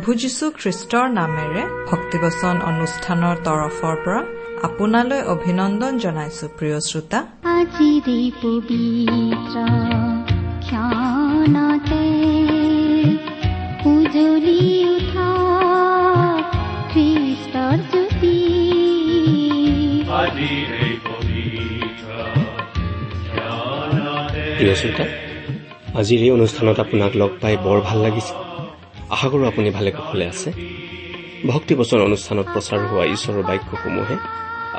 প্ৰভু যীশু খ্ৰীষ্টৰ নামেৰে ভক্তিবচন অনুষ্ঠানৰ তৰফৰ পৰা আপোনালৈ অভিনন্দন জনাইছো প্ৰিয় শ্ৰোতা। উজলি উঠা খ্ৰীষ্টৰ জ্যোতি। প্ৰিয় শ্ৰোতা আজিৰ এই অনুষ্ঠানত আপোনাক লগ পাই বৰ ভাল লাগিছে। আশা কৰোঁ আপুনি ভালে কুশলে আছে। ভক্তিবচন অনুষ্ঠানত প্ৰচাৰ হোৱা ঈশ্বৰৰ বাক্যসমূহে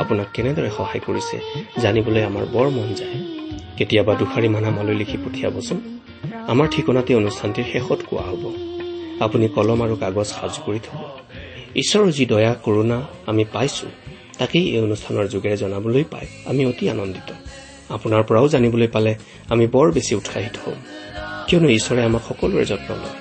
আপোনাক কেনেদৰে সহায় কৰিছে জানিবলৈ আমাৰ বৰ মন যায়। কেতিয়াবা দুষাৰিমান আমালৈ লিখি পঠিয়াবচোন। আমাৰ ঠিকনাতে অনুষ্ঠানটিৰ শেষত কোৱা হ'ব। আপুনি কলম আৰু কাগজ সাজু কৰি থব। ঈশ্বৰৰ যি দয়া কৰোণা আমি পাইছো তাকেই এই অনুষ্ঠানৰ যোগেৰে জনাবলৈ পাই আমি অতি আনন্দিত। আপোনাৰ পৰাও জানিবলৈ পালে আমি বৰ বেছি উৎসাহিত হ'ম। কিয়নো ঈশ্বৰে আমাক সকলোৰে যত্ন লয়।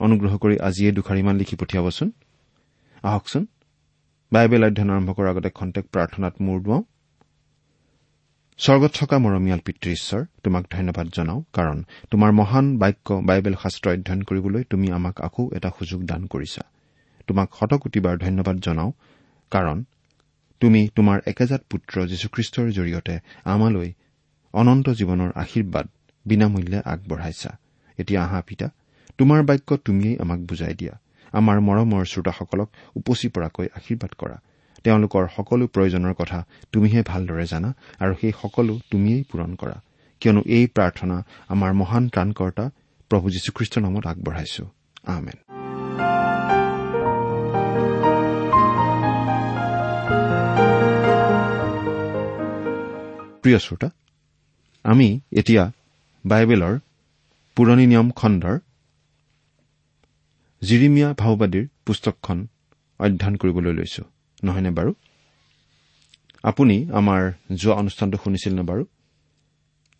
অনুগ্ৰহ কৰি আজিয়ে দুখাৰিমান লিখি পঠিয়াবচোন। আহকচোন বাইবেল অধ্যয়ন আৰম্ভ কৰাৰ আগতে খন্তেক প্ৰাৰ্থনাত মূৰ দুৱাওঁ। স্বৰ্গত থকা মৰমীয়াল পিতৃ ঈশ্বৰ তোমাক ধন্যবাদ জনাওঁ কাৰণ তোমাৰ মহান বাক্য বাইবেল শাস্ত্ৰ অধ্যয়ন কৰিবলৈ তুমি আমাক আকৌ এটা সুযোগ দান কৰিছা। তোমাক শতকোটিবাৰ ধন্যবাদ জনাওঁ কাৰণ তুমি তোমাৰ একেজাত পুত্ৰ যীশুখ্ৰীষ্টৰ জৰিয়তে আমালৈ অনন্ত জীৱনৰ আশীৰ্বাদ বিনামূল্যে আগবঢ়াইছা। এতিয়া আহা পিতা তোমাৰ বাক্য তুমিয়েই আমাক বুজাই দিয়া। আমাৰ মৰমৰ শ্ৰোতাসকলক উপচি পৰাকৈ আশীৰ্বাদ কৰা। তেওঁলোকৰ সকলো প্ৰয়োজনৰ কথা তুমিহে ভালদৰে জানা আৰু সেই সকলো তুমিয়েই পূৰণ কৰা। কিয়নো এই প্ৰাৰ্থনা আমাৰ মহান ত্ৰাণকৰ্তা প্ৰভু যীশুখ্ৰীষ্টৰ নামত আগবঢ়াইছো। আমেন। প্ৰিয় শ্ৰোতা আমি এতিয়া বাইবেলৰ পুৰণি নিয়ম খণ্ডৰ জিৰিমিয়া ভাওবাদীৰ পুস্তকখন অধ্যয়ন কৰিবলৈ লৈছো। নহয়নে বাৰু? আপুনি আমাৰ যোৱা অনুষ্ঠানটো শুনিছিল নে বাৰু?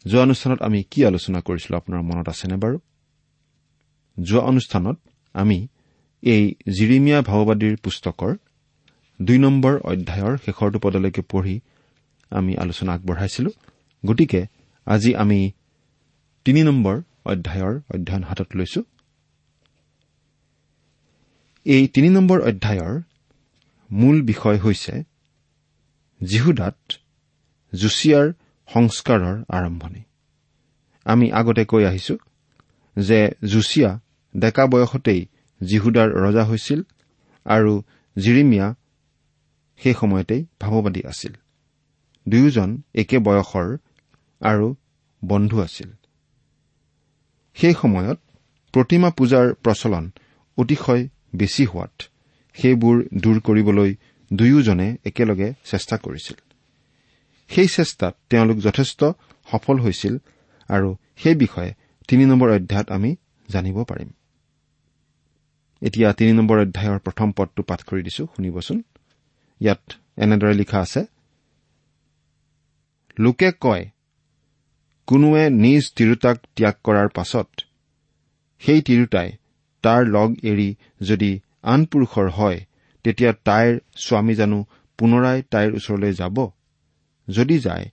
যোৱা অনুষ্ঠানত আমি কি আলোচনা কৰিছিলো আপোনাৰ মনত আছেনে বাৰু? যোৱা অনুষ্ঠানত আমি এই জিৰিমিয়া ভাওবাদীৰ পুস্তকৰ দুই নম্বৰ অধ্যায়ৰ শেষৰটো পদলৈকে পঢ়ি আমি আলোচনা আগবঢ়াইছিলো। গতিকে আজি আমি তিনি নম্বৰ অধ্যায়ৰ অধ্যয়ন হাতত লৈছো। এই তিনি নম্বৰ অধ্যায়ৰ মূল বিষয় হৈছে জিহুদাত জুছিয়াৰ সংস্কাৰৰ আৰম্ভণি। আমি আগতে কৈ আহিছো যে জুছিয়া ডেকা বয়সতেই জিহুদাৰ ৰজা হৈছিল আৰু জিৰিমিয়া সেই সময়তেই ভাৱবাদী আছিল। দুয়োজন একে বয়সৰ আৰু বন্ধু আছিল। সেই সময়ত প্ৰতিমা পূজাৰ প্ৰচলন অতিশয় বেছি হোৱাত সেইবোৰ দূৰ কৰিবলৈ দুয়োজনে একেলগে চেষ্টা কৰিছিল। সেই চেষ্টাত তেওঁলোক যথেষ্ট সফল হৈছিল আৰু সেই বিষয়ে তিনি নম্বৰ অধ্যায়ত আমি জানিব পাৰিম। এতিয়া তিনি নম্বৰ অধ্যায়ৰ প্ৰথম পদটো পাঠ কৰি দিছো শুনিবচোন। ইয়াত এনেদৰে লিখা আছে লোকে কয় কোনোৱে নিজ তিৰোতাক ত্যাগ কৰাৰ পাছত সেই তিৰোতাই তাৰ লগ এৰি যদি আন পুৰুষৰ হয় তেতিয়া তাইৰ স্বামী জানো পুনৰাই তাইৰ ওচৰলৈ যাব? যদি যায়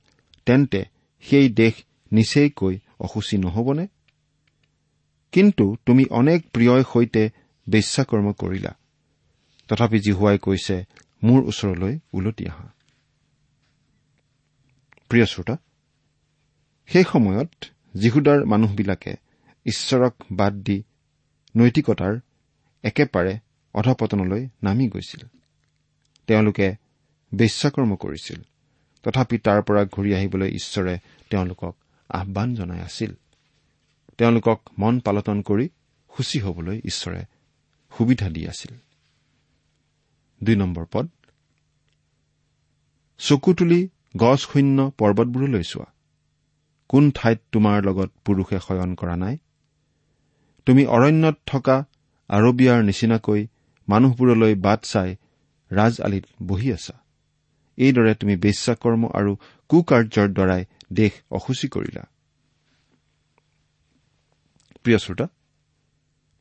তেন্তে সেই দেশ নিচেইকৈ অসুচী নহবনে? কিন্তু তুমি অনেক প্ৰিয়ৰ সৈতে বেশ্যাকৰ্ম কৰিলা। তথাপি জিহুৱাই কৈছে মোৰ ওচৰলৈ ওলটি আহা। প্ৰিয় শ্ৰোতা সেই সময়ত জিহুদাৰ মানুহবিলাকে ঈশ্বৰক বাদ দি নৈতিকতাৰ একেবাৰে অধপতনলৈ নামি গৈছিল। তেওঁলোকে বেশ্যাকৰ্ম কৰিছিল তথাপি তাৰ পৰা ঘূৰি আহিবলৈ ঈশ্বৰে তেওঁলোকক আহান জনাই আছিল। তেওঁলোকক মন পালটন কৰি সূচী হবলৈ ঈশ্বৰে সুবিধা দি আছিল। চকু তুলি গছ শূন্য পৰ্বতবোৰলৈ চোৱা। কোন ঠাইত তোমাৰ লগত পুৰুষে শয়ন কৰা নাই? তুমি অৰণ্যত থকা আৰবিয়াৰ নিচিনাকৈ মানুহবোৰলৈ বাট চাই ৰাজ আলিত বহি আছা। এইদৰে তুমি বেশ্যাকৰ্ম আৰু কুকাৰ্যৰ দ্বাৰাই দেশ অসুচী কৰিলা।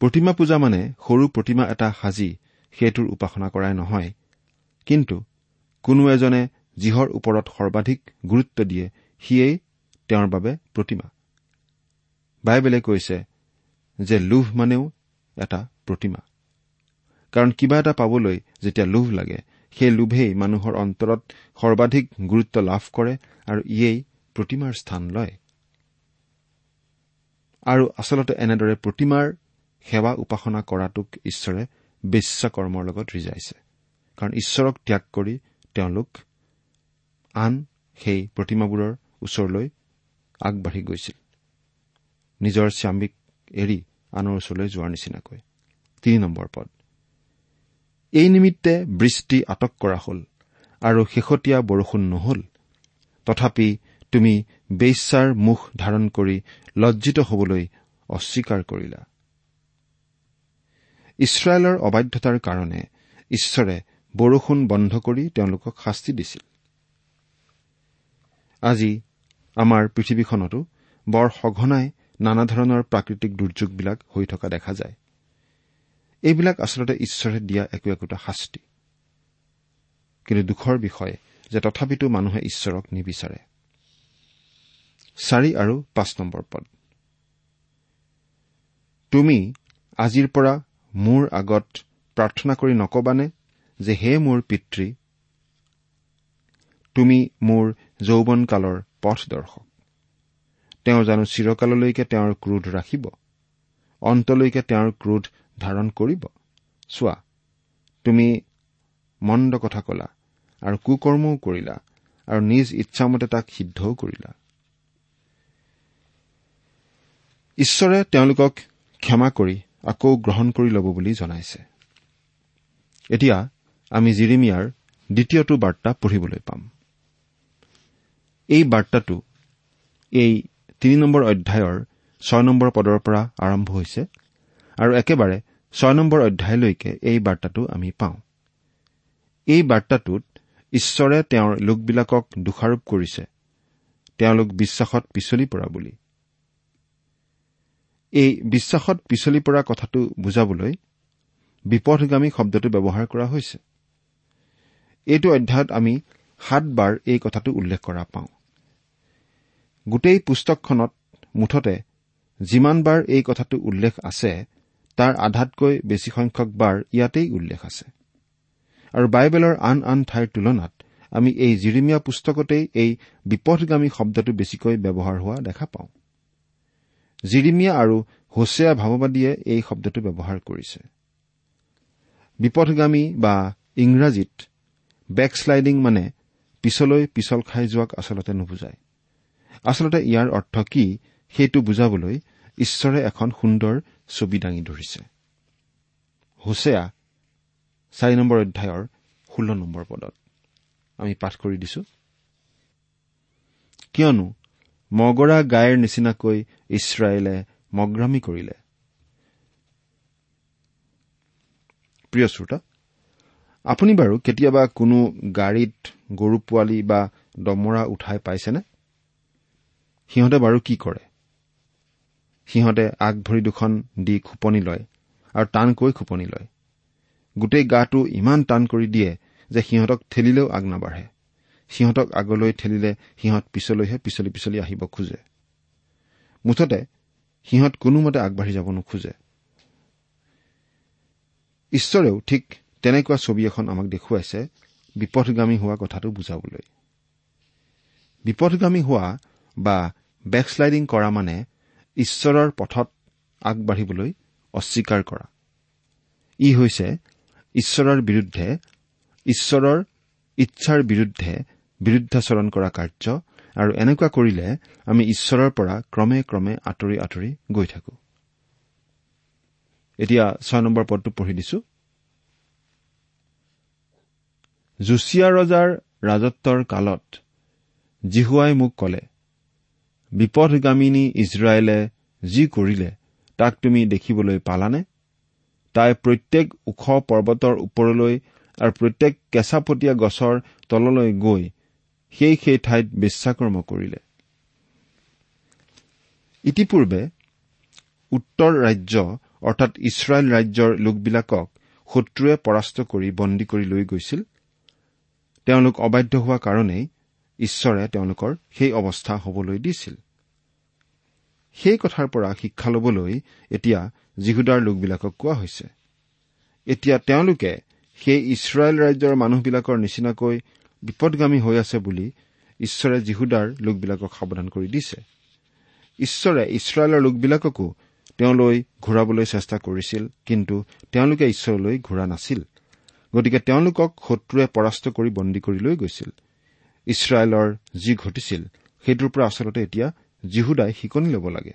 প্ৰতিমা পূজা মানে সৰু প্ৰতিমা এটা সাজি সেইটোৰ উপাসনা কৰাই নহয়। কিন্তু কোনো এজনে যিহৰ ওপৰত সৰ্বাধিক গুৰুত্ব দিয়ে সিয়েই তেওঁৰ বাবে প্ৰতিমা। বাইবেলে কৈছে যে লোভ মানেও এটা প্ৰতিমা। কাৰণ কিবা এটা পাবলৈ যেতিয়া লোভ লাগে সেই লোভেই মানুহৰ অন্তৰত সৰ্বাধিক গুৰুত্ব লাভ কৰে আৰু ইয়েই প্ৰতিমাৰ স্থান লয়। আৰু আচলতে এনেদৰে প্ৰতিমাৰ সেৱা উপাসনা কৰাটোক ঈশ্বৰে বেশ্যাকৰ্মৰ লগত ৰিজাইছে। কাৰণ ঈশ্বৰক ত্যাগ কৰি তেওঁলোক আন সেই প্ৰতিমাবোৰৰ ওচৰলৈ আগবাঢ়ি গৈছিল। নিজৰ স্বামীক এৰি আনৰ ওচৰলৈ যোৱাৰ নিচিনাকৈ। তিনি নম্বৰ পদ। এই নিমিত্তে বৃষ্টি আটক কৰা হল আৰু শেহতীয়া বৰষুণ নহল। তথাপি তুমি বেশ্যাৰ মুখ ধাৰণ কৰি লজ্জিত হবলৈ অস্বীকাৰ কৰিলা। ইছৰাইলৰ অবাধ্যতাৰ কাৰণে ঈশ্বৰে বৰষুণ বন্ধ কৰি তেওঁলোকক শাস্তি দিছিল। আজি আমাৰ পৃথিৱীখনতো বৰ সঘনাই নানা ধৰণৰ প্ৰাকৃতিক দুৰ্যোগবিলাক হৈ থকা দেখা যায়। এইবিলাক আচলতে ঈশ্বৰে দিয়া একো একোটা শাস্তি। কিন্তু দুখৰ বিষয় যে তথাপিতো মানুহে ঈশ্বৰক নিবিচাৰে। চাৰি আৰু পাঁচ নম্বৰ পদ। তুমি আজিৰ পৰা মোৰ আগত প্ৰাৰ্থনা কৰি নকবানে যে হে মোৰ পিতৃ তুমি মোৰ যৌৱনকালৰ পথ দৰ্শক তেওঁ জানো চিৰকাললৈকে তেওঁৰ ক্ৰোধ ৰাখিব। অন্তলৈকে তেওঁৰ ক্ৰোধ ধাৰণ কৰিব। চোৱা তুমি মন্দ কথা কলা আৰু কুকৰ্মও কৰিলা আৰু নিজ ইচ্ছামতে তাক সিদ্ধও কৰিলা। ঈশ্বৰে তেওঁলোকক ক্ষমা কৰি আকৌ গ্ৰহণ কৰি ল'ব বুলি জনাইছে। এতিয়া আমি জিৰিমিয়াৰ দ্বিতীয়টো বাৰ্তা পঢ়িবলৈ পাম। এই বাৰ্তাটো এই তিনি নম্বৰ অধ্যায়ৰ ছয় নম্বৰ পদৰ পৰা আৰম্ভ হৈছে আৰু একেবাৰে ছয় নম্বৰ অধ্যায়লৈকে এই বাৰ্তাটো আমি পাওঁ। এই বাৰ্তাটোত ঈশ্বৰে তেওঁৰ লোকবিলাকক দোষাৰোপ কৰিছে। তেওঁলোক বিশ্বাসত পিছলি পৰা বুলি। এই বিশ্বাসত পিছলি পৰা কথাটো বুজাবলৈ বিপথগামী শব্দটো ব্যৱহাৰ কৰা হৈছে। এইটো অধ্যায়ত আমি সাতবাৰ এই কথাটো উল্লেখ কৰা পাওঁ। গোটেই পুস্তকখনত মুঠতে যিমানবাৰ এই কথাটো উল্লেখ আছে তাৰ আধাতকৈ বেছি সংখ্যক বাৰ ইয়াতেই উল্লেখ আছে। আৰু বাইবেলৰ আন আন ঠাইৰ তুলনাত আমি এই জিৰিমীয়া পুস্তকতেই এই বিপথগামী শব্দটো বেছিকৈ ব্যৱহাৰ হোৱা দেখা পাওঁ। জিৰিমীয়া আৰু হোছেয়া ভাৱবাদীয়ে এই শব্দটো ব্যৱহাৰ কৰিছে। বিপথগামী বা ইংৰাজীত বেকশ্লাইডিং মানে পিছলৈ পিছল খাই যোৱাক আচলতে নুবুজায়। আচলতে ইয়াৰ অৰ্থ কি সেইটো বুজাবলৈ ঈশ্বৰে এখন সুন্দৰ ছবি দাঙি ধৰিছে। হোছেয়া চাৰি নম্বৰ অধ্যায়ৰ ষোল্ল নম্বৰ পদত। আমি পাঠ কৰি দিছো। কিয়নো মগৰা গাইৰ নিচিনাকৈ ইছৰাইলে মগ্ৰামী কৰিলে। প্ৰিয় শ্ৰোতা আপুনি বাৰু কেতিয়াবা কোনো গাড়ীত গৰু পোৱালি বা দমৰা উঠাই পাইছেনে? সিহঁতে বাৰু কি কৰে? সিহঁতে আগ ভৰি দুখন দি খোপনি লয় আৰু টানকৈ খোপনি লয়। গোটেই গাটো ইমান টান কৰি দিয়ে যে সিহঁতক ঠেলিলেও আগ নাবাঢ়ে। সিহঁতক আগলৈ ঠেলিলে সিহঁত পিছলৈহে পিছলি পিছলি আহিব খোজে। মুঠতে সিহঁত কোনোমতে আগবাঢ়ি যাব নোখোজে। ঈশ্বৰেও ঠিক তেনেকুৱা ছবি এখন আমাক দেখুৱাইছে বিপথগামী হোৱা কথাটো বুজাবলৈ। বিপথগামী হোৱা বা বেকশ্লাইডিং কৰা মানে ঈশ্বৰৰ পথত আগবাঢ়িবলৈ অস্বীকাৰ কৰা। ই হৈছে ঈশ্বৰৰ বিৰুদ্ধে ঈশ্বৰৰ ইচ্ছাৰ বিৰুদ্ধে বিৰুদ্ধাচৰণ কৰা কাৰ্য আৰু এনেকুৱা কৰিলে আমি ঈশ্বৰৰ পৰা ক্ৰমে ক্ৰমে আঁতৰি আঁতৰি গৈ থাকো। এতিয়া ছয় নম্বৰ পদটো পঢ়ি দিছো। জুচিয়া ৰজাৰ ৰাজত্বৰ কালত জিহুৱাই মোক কলে বিপথগামিনী ইজৰাইলে যি কৰিলে তাক তুমি দেখিবলৈ পালানে? তাই প্ৰত্যেক ওখ পৰ্বতৰ ওপৰলৈ আৰু প্ৰত্যেক কেঁচাপতীয়া গছৰ তললৈ গৈ সেই সেই ঠাইত বিশ্বাকৰ্ম কৰিলে। ইতিপূৰ্বে উত্তৰ ৰাজ্য অৰ্থাৎ ইছৰাইল ৰাজ্যৰ লোকবিলাকক শত্ৰুৱে পৰাস্ত কৰি বন্দী কৰি লৈ গৈছিল। তেওঁলোক অবাধ্য হোৱা কাৰণেই ঈশ্বৰে তেওঁলোকৰ সেই অৱস্থা হবলৈ দিছিল। সেই কথাৰ পৰা শিক্ষা ল'বলৈ এতিয়া যীহুদাৰ লোকবিলাকক কোৱা হৈছে। এতিয়া তেওঁলোকে সেই ইছৰাইল ৰাজ্যৰ মানুহবিলাকৰ নিচিনাকৈ বিপদগামী হৈ আছে বুলি ঈশ্বৰে যীহুদাৰ লোকবিলাকক সাৱধান কৰি দিছে। ঈশ্বৰে ইছৰাইলৰ লোকবিলাককো তেওঁলৈ ঘূৰাবলৈ চেষ্টা কৰিছিল কিন্তু তেওঁলোকে ঈশ্বৰলৈ ঘূৰা নাছিল। গতিকে তেওঁলোকক শত্ৰুৱে পৰাস্ত কৰি বন্দী কৰি লৈ গৈছিল। ইছৰাইলৰ যি ঘটিছিল সেইটোৰ পৰা আচলতে এতিয়া জিহুদাই শিকনি ল'ব লাগে।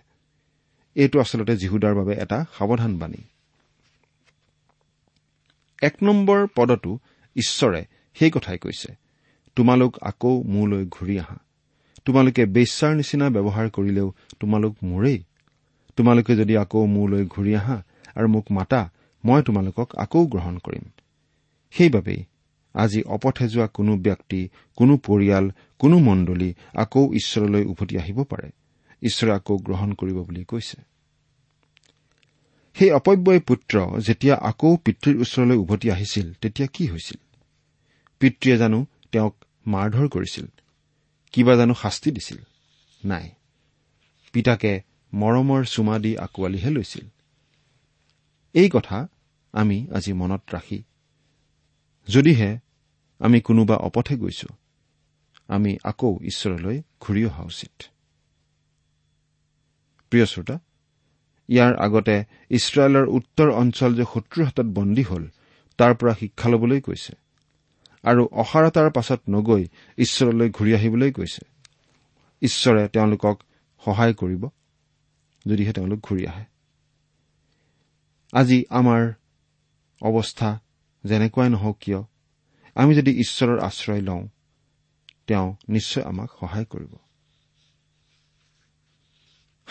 এইটো আচলতে জিহুদাৰ বাবে এটা সাৱধান বাণী। এক নম্বৰ পদতো ঈশ্বৰে সেই কথাই কৈছে তোমালোক আকৌ মোলৈ ঘূৰি আহা। তোমালোকে বেশ্যাৰ নিচিনা ব্যৱহাৰ কৰিলেও তোমালোক মোৰেই। তোমালোকে যদি আকৌ মোলৈ ঘূৰি আহা আৰু মোক মাতা মই তোমালোকক আকৌ গ্ৰহণ কৰিম। সেইবাবেই আজি অপথে যোৱা কোনো ব্যক্তি কোনো পৰিয়াল কোনো মণ্ডলী আকৌ ঈশ্বৰলৈ উভতি আহিব পাৰে। ঈশ্বৰে আকৌ গ্ৰহণ কৰিব বুলি কৈছে। সেই অপব্যয় পুত্ৰ যেতিয়া আকৌ পিতৃৰ ওচৰলৈ উভতি আহিছিল তেতিয়া কি হৈছিল? পিতৃয়ে জানো তেওঁক মাৰধৰ কৰিছিল। কিবা জানো শাস্তি দিছিল? নাই। পিতাকে মৰমৰ চুমা দি আঁকোৱালিহে লৈছিল। এই কথা আমি আজি মনত ৰাখি যদিহে আমি কোনোবা অপথে গৈছো আমি আকৌ ঈশ্বৰলৈ ঘূৰি অহা উচিত। প্ৰিয় শ্ৰোতা ইয়াৰ আগতে ইছৰাইলৰ উত্তৰ অঞ্চল যে শত্ৰুৰ হাতত বন্দী হল তাৰ পৰা শিক্ষা ল'বলৈ কৈছে আৰু অসাৰতাৰ পাছত নগৈ ঈশ্বৰলৈ ঘূৰি আহিবলৈ কৈছে। ঈশ্বৰে তেওঁলোকক সহায় কৰিব যদিহে তেওঁলোক ঘূৰি আহে। আজি আমাৰ অৱস্থা যেনেকুৱাই নহওক কিয় আমি যদি ঈশ্বৰৰ আশ্ৰয় লওঁ তেওঁ নিশ্চয় আমাক সহায় কৰিব।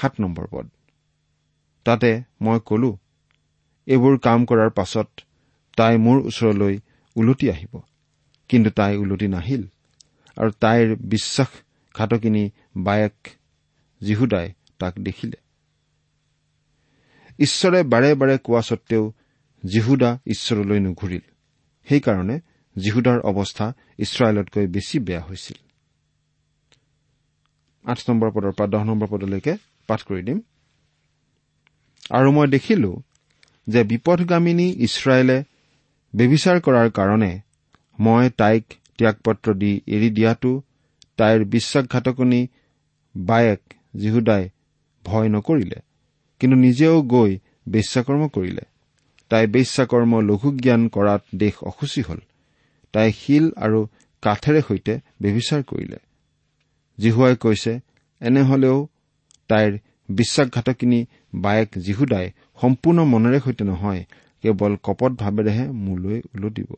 সাত নম্বৰ পদ। তাতে মই কলো এইবোৰ কাম কৰাৰ পাছত তাই মোৰ ওচৰলৈ ওলটি আহিব। কিন্তু তাই ওলটি নাহিল আৰু তাইৰ বিশ্বাসঘাতকিনী বায়েক জীহুদাই তাক দেখিলে। ঈশ্বৰে বাৰে বাৰে কোৱা স্বত্তেও জীহুদা ঈশ্বৰলৈ নুঘূৰিল। সেইকাৰণে জীহুদাৰ অৱস্থা ইছৰাইলতকৈ বেছি বেয়া হৈছিল। আঠ নম্বৰ পদৰ পৰা দহ নম্বৰ পদলৈকে পাঠ কৰি দিম। আৰু মই দেখিলো যে বিপথগামিনী ইছৰাইলে ব্যবিচাৰ কৰাৰ কাৰণে মই তাইক ত্যাগপত্ৰ দি এৰি দিয়াটো তাইৰ বিশ্বাসঘাতকনি বায়েক যীহুদাই ভয় নকৰিলে কিন্তু নিজেও গৈ বেশ্যাকৰ্ম কৰিলে। তাই বেশ্যাকৰ্ম লঘু জ্ঞান কৰাত দেশ অসুচী হল। তাই শিল আৰু কাঠেৰে সৈতে ব্যবিচাৰ কৰিলে। জিহুৱাই কৈছে এনেহলেও তাইৰ বিশ্বাসঘাতকিনী বায়েক যীহুদাই সম্পূৰ্ণ মনেৰে সৈতে নহয় কেৱল কপট ভাৱেৰেহে মোলৈ ওলটিব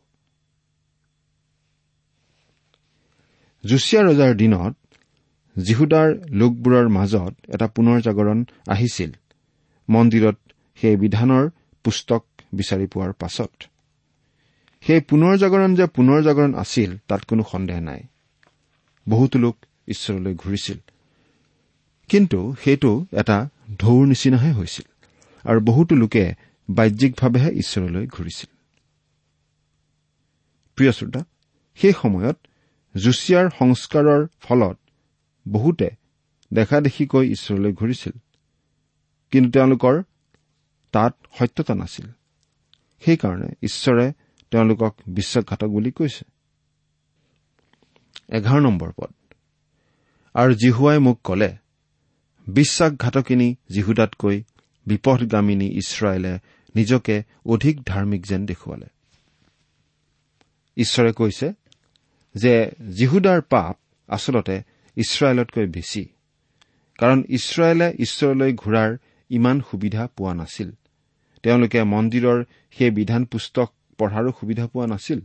জুচিয়া ৰজাৰ দিনত যীহুদাৰ লোকবোৰৰ মাজত এটা পুনৰ জাগৰণ আহিছিল। মন্দিৰত সেই বিধানৰ পুস্তক বিচাৰি পোৱাৰ পাছত। সেই পুনৰ জাগৰণ যে পুনৰ জাগৰণ আছিল তাত কোনো সন্দেহ নাই। বহুতো লোক ঈশ্বৰলৈ ঘূৰিছিল। কিন্তু সেইটো এটা ঢৌৰ নিচিনাহে হৈছিল আৰু বহুতো লোকে বাহ্যিকভাৱেহে ঈশ্বৰলৈ ঘূৰিছিল। প্ৰিয় শ্ৰোতা সেই সময়ত জুচিয়াৰ সংস্কাৰৰ ফলত বহুতে দেখাদেখিকৈ ঈশ্বৰলৈ ঘূৰিছিল। কিন্তু তেওঁলোকৰ তাত সত্যতা নাছিল। সেইকাৰণে ঈশ্বৰে তেওঁলোকক বিশ্বাসঘাতক বুলি কৈছে। এঘাৰ নম্বৰ পদ। আৰু জিহুৱাই মোক কলে বিশ্বাসঘাতকিনী জিহুদাতকৈ বিপথগামিনী ইছৰাইলে নিজকে অধিক ধাৰ্মিক যেন দেখুৱালে। ঈশ্বৰে কৈছে যে জিহুদাৰ পাপ আচলতে ইছৰাইলতকৈ বেছি কাৰণ ইছৰাইলে ঈশ্বৰলৈ ঘূৰাৰ ইমান সুবিধা পোৱা নাছিল। তেওঁলোকে মন্দিৰৰ সেই বিধান পুস্তক পঢ়াৰো সুবিধা পোৱা নাছিল।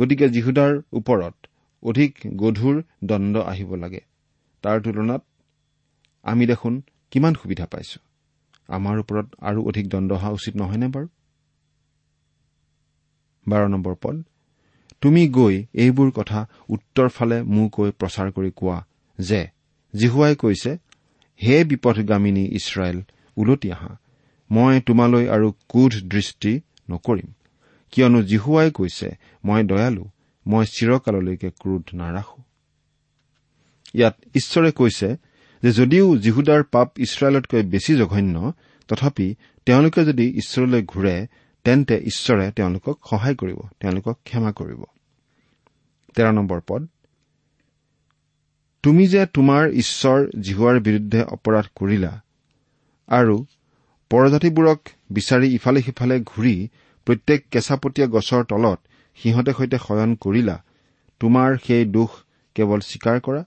গতিকে জিহুদাৰ ওপৰত অধিক গধুৰ দণ্ড আহিব লাগে। তাৰ তুলনাত আমি দেখোন কিমান সুবিধা পাইছো। আমাৰ ওপৰত আৰু অধিক দণ্ড অহা উচিত নহয়নে বাৰু? বাৰ নম্বৰ পদ তুমি গৈ এইবোৰ কথা উত্তৰ ফালে মোকৈ প্ৰচাৰ কৰি কোৱা যে জিহুৱাই কৈছে হে বিপথগামিনী ইছৰাইল ওলটি আহা। মই তোমালৈ আৰু কোধ দৃষ্টি নকৰিম। কিয়নো জিহুৱাই কৈছে মই দয়ালু মই চিৰকাললৈকে ক্ৰোধ নাৰাখো। ইয়াত ঈশ্বৰে কৈছে যে যদিও জিহুদাৰ পাপ ইছৰাইলতকৈ বেছি জঘন্য তথাপি তেওঁলোকে যদি ঈশ্বৰলৈ ঘূৰে তেন্তে ঈশ্বৰে তেওঁলোকক সহায় কৰিব তেওঁলোকক ক্ষমা কৰিব। তুমি যে তোমাৰ ঈশ্বৰ জিহুৱাৰ বিৰুদ্ধে অপৰাধ কৰিলা আৰু পৰজাতিবোৰক বিচাৰি ইফালে সিফালে ঘূৰি প্ৰত্যেক কেঁচাপতীয়া গছৰ তলত সিহঁতে সৈতে শয়ন কৰিলা তোমাৰ সেই দোষ কেৱল স্বীকাৰ কৰা?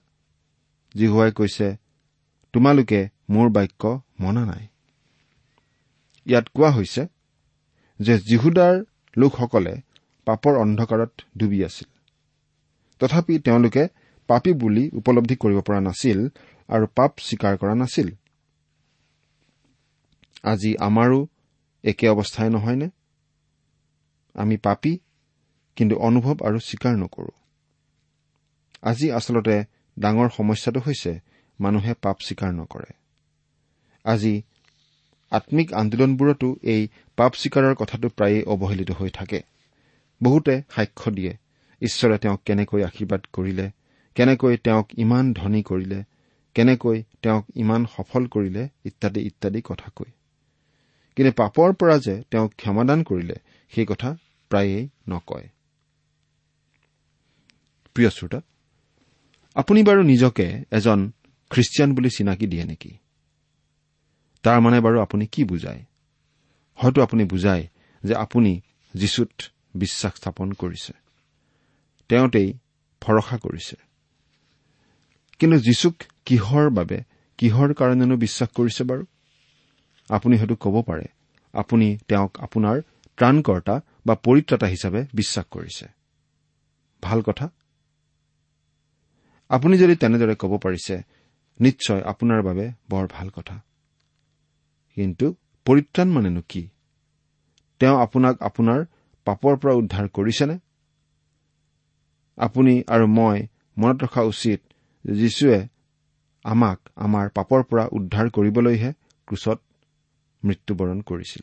জিহুৱাই কৈছে তোমালোকে মোৰ বাক্য মনা নাই। ইয়াত কোৱা হৈছে যে জিহুদাৰ লোকসকলে পাপৰ অন্ধকাৰত ডুবি আছিল। তথাপি তেওঁলোকে পাপী বুলি উপলব্ধি কৰিব পৰা নাছিল আৰু পাপ স্বীকাৰ কৰা নাছিল। আজি আমাৰো একে অৱস্থাই নহয়নে? আমি পাপী কিন্তু অনুভৱ আৰু স্বীকাৰ নকৰো। আজি আচলতে ডাঙৰ সমস্যাটো হৈছে মানুহে পাপ স্বীকাৰ নকৰে। আজি আম্মিক আন্দোলনবোৰতো এই পাপ স্বীকাৰৰ কথাটো প্ৰায়েই অৱহেলিত হৈ থাকে। বহুতে সাক্ষ্য দিয়ে ঈশ্বৰে তেওঁক কেনেকৈ আশীৰ্বাদ কৰিলে কেনেকৈ তেওঁক ইমান ধনী কৰিলে কেনেকৈ তেওঁক ইমান সফল কৰিলে ইত্যাদি ইত্যাদি কথা কৈ কিন্তু পাপৰ পৰা যে তেওঁক ক্ষমাদান কৰিলে সেই কথা প্ৰায়েই নকয়। প্ৰিয় শ্ৰোতা আপুনি বাৰু নিজকে এজন খ্ৰীষ্টিয়ান বুলি চিনাকি দিয়ে নেকি? তাৰ মানে বাৰু আপুনি কি বুজায়? হয়তো আপুনি বুজায় যে আপুনি যীচুত বিশ্বাস স্থাপন কৰিছে। তেওঁতেই ভৰসা কৰিছে। কিন্তু যীচুক কিহৰ বাবে কিহৰ কাৰণেনো বিশ্বাস কৰিছে বাৰু? আপুনি হয়তো ক'ব পাৰে আপুনি তেওঁক আপোনাৰ ত্ৰাণকৰ্তা বা পৰিত্ৰাতা হিচাপে বিশ্বাস কৰিছে। ভাল কথা। আপুনি যদি তেনেদৰে ক'ব পাৰিছে নিশ্চয় আপোনাৰ বাবে বৰ ভাল কথা। কিন্তু পৰিত্ৰাণ মানেনো কি? তেওঁ আপোনাক আপোনাৰ পাপৰ পৰা উদ্ধাৰ কৰিছেনে? আপুনি আৰু মই মনত ৰখা উচিত যীশুৱে আমাক আমাৰ পাপৰ পৰা উদ্ধাৰ কৰিবলৈহে ক্ৰুচত মৃত্যুবৰণ কৰিছিল।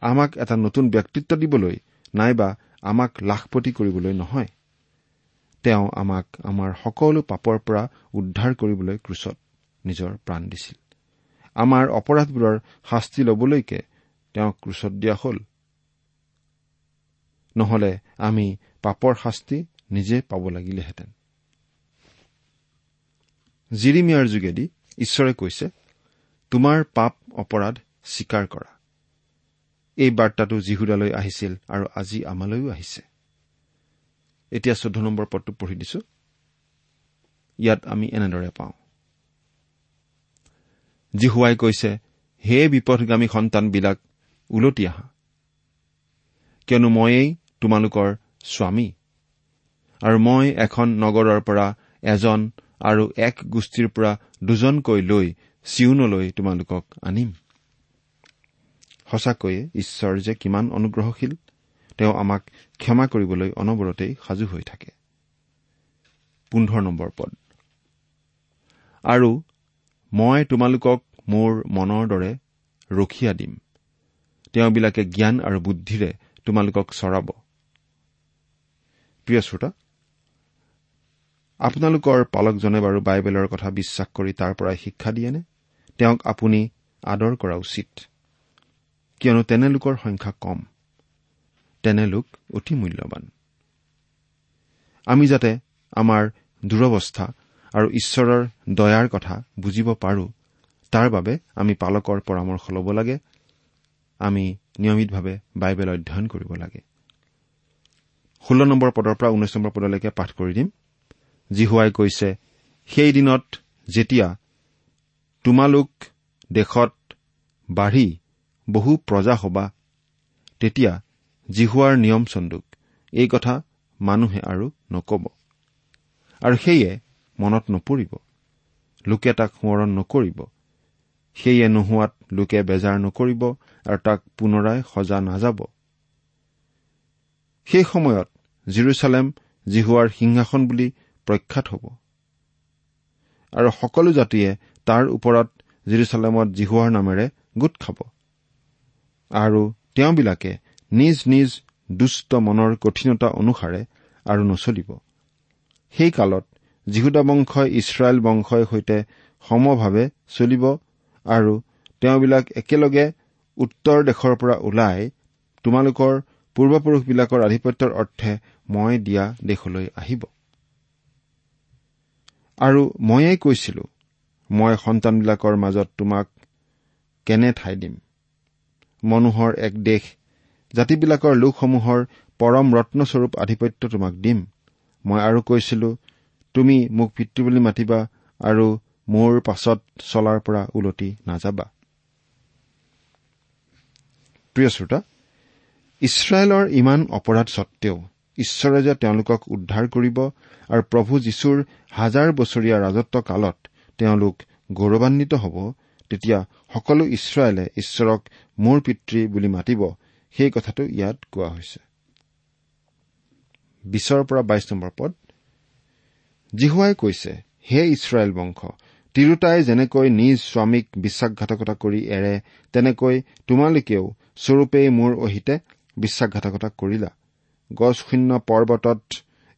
আমাক এটা নতুন ব্যক্তিত্ব দিবলৈ নাইবা আমাক লাখপতি কৰিবলৈ নহয়। তেওঁ আমাক আমাৰ সকলো পাপৰ পৰা উদ্ধাৰ কৰিবলৈ ক্ৰুচত নিজৰ প্ৰাণ দিছিল। আমাৰ অপৰাধবোৰৰ শাস্তি লবলৈকে তেওঁক ক্ৰুচত দিয়া হ'ল। নহলে আমি পাপৰ শাস্তি নিজে পাব লাগিলেহেঁতেন। জিৰিমিয়াৰ যোগেদি ঈশ্বৰে কৈছে তোমাৰ পাপ অপৰাধ স্বীকাৰ কৰা। এই বাৰ্তাটো জিহুদালৈ আহিছিল আৰু আজি আমালৈও আহিছে। এতিয়া চৈধ্য নম্বৰ পদটো পঢ়ি দিছো। ইয়াত আমি এনেদৰে পাওঁ। জিহুৱাই কৈছে হে বিপদগামী সন্তানবিলাক ওলটি আহা। কিয়নো ময়েই তোমালোকৰ স্বামী। আৰু মই এখন নগৰৰ পৰা এজন আৰু এক গোষ্ঠীৰ পৰা দুজনকৈ লৈ চিউনলৈ তোমালোকক আনিম। সঁচাকৈয়ে ঈশ্বৰ যে কিমান অনুগ্ৰহশীল তেওঁ আমাক ক্ষমা কৰিবলৈ অনবৰতেই সাজু হৈ থাকে। আৰু মই তোমালোকক মোৰ মনৰ দৰে ৰখীয়া দিম। তেওঁবিলাকে জ্ঞান আৰু বুদ্ধিৰে তোমালোকক চৰাব। আপোনালোকৰ পালকজনে বাৰু বাইবেলৰ কথা বিশ্বাস কৰি তাৰ পৰাই শিক্ষা দিয়েনে? তেওঁক আপুনি আদৰ কৰা উচিত। কিয়নো তেনে লোকৰ সংখ্যা কম। তেনে লোক অতি মূল্যৱান আমি যাতে আমাৰ দুৰৱস্থা আৰু ঈশ্বৰৰ দয়াৰ কথা বুজিব পাৰো তাৰ বাবে আমি পালকৰ পৰামৰ্শ ল'ব লাগে। আমি নিয়মিতভাৱে বাইবেল অধ্যয়ন কৰিব লাগে। ষোল্ল নম্বৰ পদৰ পৰা ঊনৈশ নম্বৰ পদলৈকে পাঠ কৰি দিম। জিহুৱাই কৈছে সেই দিনত যেতিয়া তোমালোক দেশত বাঢ়ি বহু প্ৰজা হবা তেতিয়া জিহুৱাৰ নিয়ম চন্দুক। এই কথা মানুহে আৰু নকব। আৰু সেয়ে মনত নপৰিব। লোকে তাক সোঁৱৰণ নকৰিব। সেয়ে নোহোৱাত লোকে বেজাৰ নকৰিব আৰু তাক পুনৰাই সজা নাযাব। সেই সময়ত জিৰচালেম জিহুৱাৰ সিংহাসন বুলি প্ৰখ্যাত হ'ব। আৰু সকলো জাতিয়ে তাৰ ওপৰত জিৰচালেমত জিহুৱাৰ নামেৰে গোট খাব। আৰু তেওঁবিলাকে নিজ নিজ দুষ্ট মনৰ কঠিনতা অনুসাৰে আৰু নচলিব। সেই কালত জিহুদা বংশই ইছৰাইল বংশৰ সৈতে সমভাৱে চলিব আৰু তেওঁবিলাক একেলগে উত্তৰ দেশৰ পৰা ওলাই তোমালোকৰ পূৰ্বপুৰুষবিলাকৰ আধিপত্যৰ অৰ্থে মই দিয়া দেশলৈ আহিব। আৰু ময়েই কৈছিলো মই সন্তানবিলাকৰ মাজত তোমাক কেনে ঠাই দিম? মনোহৰ এক দেশ জাতিবিলাকৰ লোকসমূহৰ পৰম ৰত্নস্বৰূপ আধিপত্য তোমাক দিম। মই আৰু কৈছিলো তুমি মোক পিতৃ বুলি মাতিবা আৰু মোৰ পাছত চলাৰ পৰা ওলটি নাযাবা। প্ৰিয় শ্ৰোতা ইছৰাইলৰ ইমান অপৰাধ সত্বেও ঈশ্বৰে যে তেওঁলোকক উদ্ধাৰ কৰিব আৰু প্ৰভু যীশুৰ হাজাৰ বছৰীয়া ৰাজত্ব কালত তেওঁলোক গৌৰৱান্বিত হ'ব তেতিয়া সকলো ইছৰাইলে ঈশ্বৰক মোৰ পিতৃ বুলি মাতিব সেই কথাটো ইয়াত কোৱা হৈছে। বিছৰ পৰা বাইশ নম্বৰ পদ। জিহুৱাই কৈছে হে ইছৰাইল বংশ তিৰোতাই যেনেকৈ নিজ স্বামীক বিশ্বাসঘাতকতা কৰি এৰে তেনেকৈ তোমালোকেও স্বৰূপেই মোৰ অহিতে বিশ্বাসঘাতকতা কৰিলা। গছশূন্য পৰ্বতত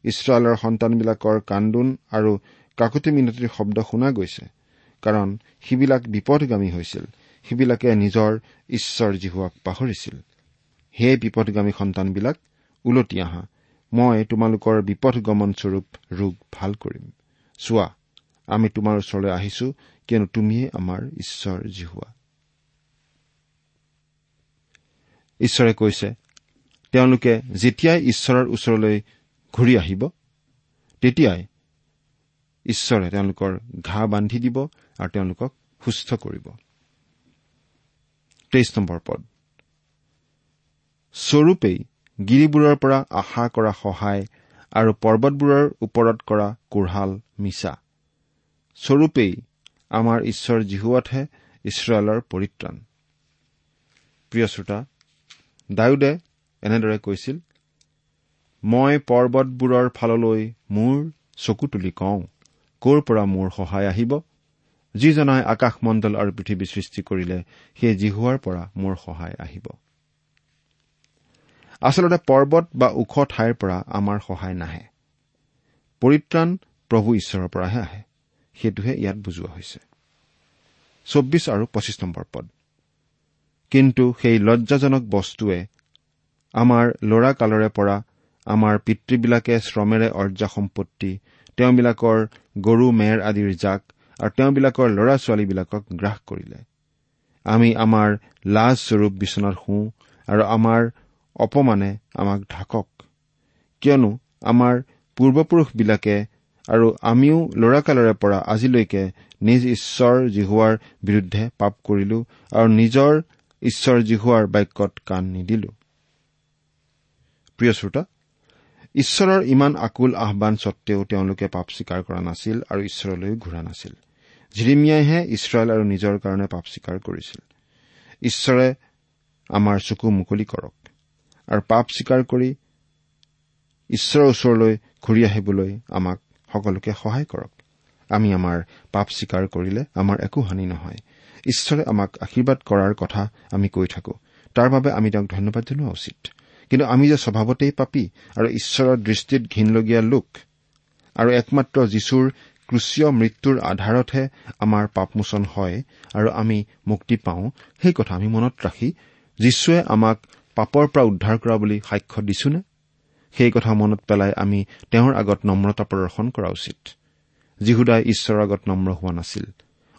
ইছৰাইলৰ সন্তানবিলাকৰ কান্দোন আৰু কাকতি মিনতিৰ শব্দ শুনা গৈছে কাৰণ সিবিলাক বিপদগামী হৈছিল। সিবিলাকে নিজৰ ঈশ্বৰ জিহুৱাক পাহৰিছিল। হে বিপদগামী সন্তানবিলাক ওলটি আহা মই তোমালোকৰ বিপদগমনস্বৰূপ ৰোগ ভাল কৰিম। চোৱা আমি তোমাৰ ওচৰলৈ আহিছো কিয়নো তুমিয়েই আমাৰ ঈশ্বৰ জিহুৱা। ঈশ্বৰে কৈছে তেওঁলোকে যেতিয়াই ঈশ্বৰৰ ওচৰলৈ ঘূৰি আহিব তেতিয়াই ঈশ্বৰে তেওঁলোকৰ ঘাঁ বান্ধি দিব আৰু তেওঁলোকক সুস্থ কৰিব। তেইছ নম্বৰ পদ। স্বৰূপেই গিৰিবোৰৰ পৰা আশা কৰা সহায় আৰু পৰ্বতবোৰৰ ওপৰত কৰা কোঢ়াল মিছা। স্বৰূপেই আমাৰ ঈশ্বৰ জিহুৱাতহে ইছৰাইলৰ পৰিত্ৰাণ। প্ৰিয় শ্ৰোতা ডায়ুদে এনেদৰে কৈছিল মই পৰ্বতবোৰৰ ফাললৈ মোৰ চকু তুলি কওঁ ক'ৰ পৰা মোৰ সহায় আহিব? যিজনাই আকাশমণ্ডল আৰু পৃথিৱী সৃষ্টি কৰিলে সেই জিহুৱাৰ পৰা মোৰ সহায় আহিব। আচলতে পৰ্বত বা ওখ ঠাইৰ পৰা আমাৰ সহায় নাহে। পৰিত্ৰাণ প্ৰভু ঈশ্বৰৰ পৰাহে আহে। সেইটোহে ইয়াত বুজোৱা হৈছে। চৌব্বিছ আৰু পঁচিছ নম্বৰ পদ। কিন্তু সেই লজ্জাজনক বস্তুৱে আমাৰ ল'ৰা কালৰে পৰা আমাৰ পিতৃবিলাকে শ্ৰমেৰে অৰ্জা সম্পত্তি তেওঁবিলাকৰ গৰু মেৰ আদিৰ জাক আৰু তেওঁবিলাকৰ ল'ৰা ছোৱালীবিলাকক গ্ৰাস কৰিলে। আমি আমাৰ লাজ স্বৰূপ বিচনাত শুওঁ আৰু আমাৰ অপমানে আমাক ঢাকক। কিয়নো আমাৰ পূৰ্বপুৰুষবিলাকে আৰু আমিও ল'ৰাকালৰে পৰা আজিলৈকে নিজ ঈশ্বৰ জিহুৱাৰ বিৰুদ্ধে পাপ কৰিলো আৰু নিজৰ ঈশ্বৰ জিহুৱাৰ বাক্যত কাণ নিদিলো। ঈশ্বৰৰ ইমান আকুল আহান স্বত্তেও তেওঁলোকে পাপ স্বীকাৰ কৰা নাছিল আৰু ঈশ্বৰলৈ ঘূৰা নাছিল। ঝিৰিমিয়াইহে ইছৰাইল আৰু নিজৰ কাৰণে পাপ স্বীকাৰ কৰিছিল। ঈশ্বৰে আমাৰ চকু মুকলি কৰক। আৰু পাপ স্বীকাৰ কৰি ঈশ্বৰৰ ওচৰলৈ ঘূৰি আহিবলৈ আমাক সকলোকে সহায় কৰক। আমি আমাৰ পাপ স্বীকাৰ কৰিলে আমাৰ একো হানি নহয়। ঈশ্বৰে আমাক আশীৰ্বাদ কৰাৰ কথা আমি কৈ থাকো। তাৰ বাবে আমি তেওঁক ধন্যবাদ জনোৱা উচিত। কিন্তু আমি যে স্বভাৱতেই পাপী আৰু ঈশ্বৰৰ দৃষ্টিত ঘীনলগীয়া লোক আৰু একমাত্ৰ যীশুৰ ক্ৰুচীয় মৃত্যুৰ আধাৰতহে আমাৰ পাপমোচন হয় আৰু আমি মুক্তি পাওঁ সেই কথা আমি মনত ৰাখি যীশুৱে আমাক পাপৰ পৰা উদ্ধাৰ কৰা বুলি সাক্ষ্য দিছোনে? সেই কথা মনত পেলাই আমি তেওঁৰ আগত নম্ৰতা প্ৰদৰ্শন কৰা উচিত। যীহুদাই ঈশ্বৰৰ আগত নম্ৰ হোৱা নাছিল।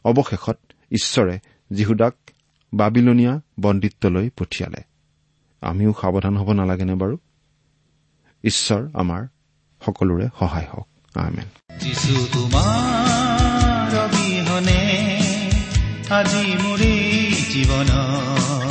অৱশেষত ঈশ্বৰে যীহুদাক বাবিলনীয়া বন্দিত্বলৈ পঠিয়ালে। আমিও সাৱধান হ'ব নালাগেনে বাৰু? ঈশ্বৰ আমাৰ সকলোৰে সহায় হওক। আমেন। যিছু তোমাৰ অবিহনে আজি মোৰে জীৱন।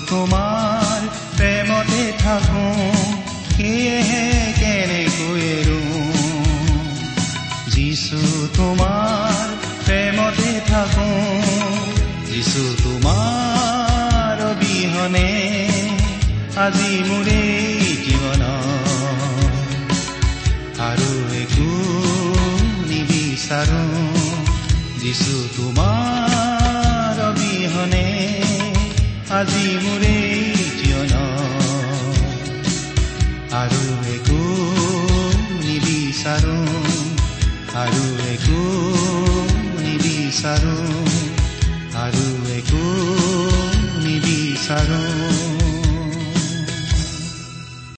তোমাৰ প্ৰেমতে থাকো সেয়েহে কেনেকৈ যিছু তোমাৰ প্ৰেমতে থাকো যিছু তোমাৰ অবিহনে আজি মোৰে জীৱন আৰু একো নিবিচাৰো যিছু তোমাৰ আজি মোৰে জীৱন। আৰু একো নিবিচাৰো আৰু একো নিবিচাৰো আৰু একো নিবিচাৰো।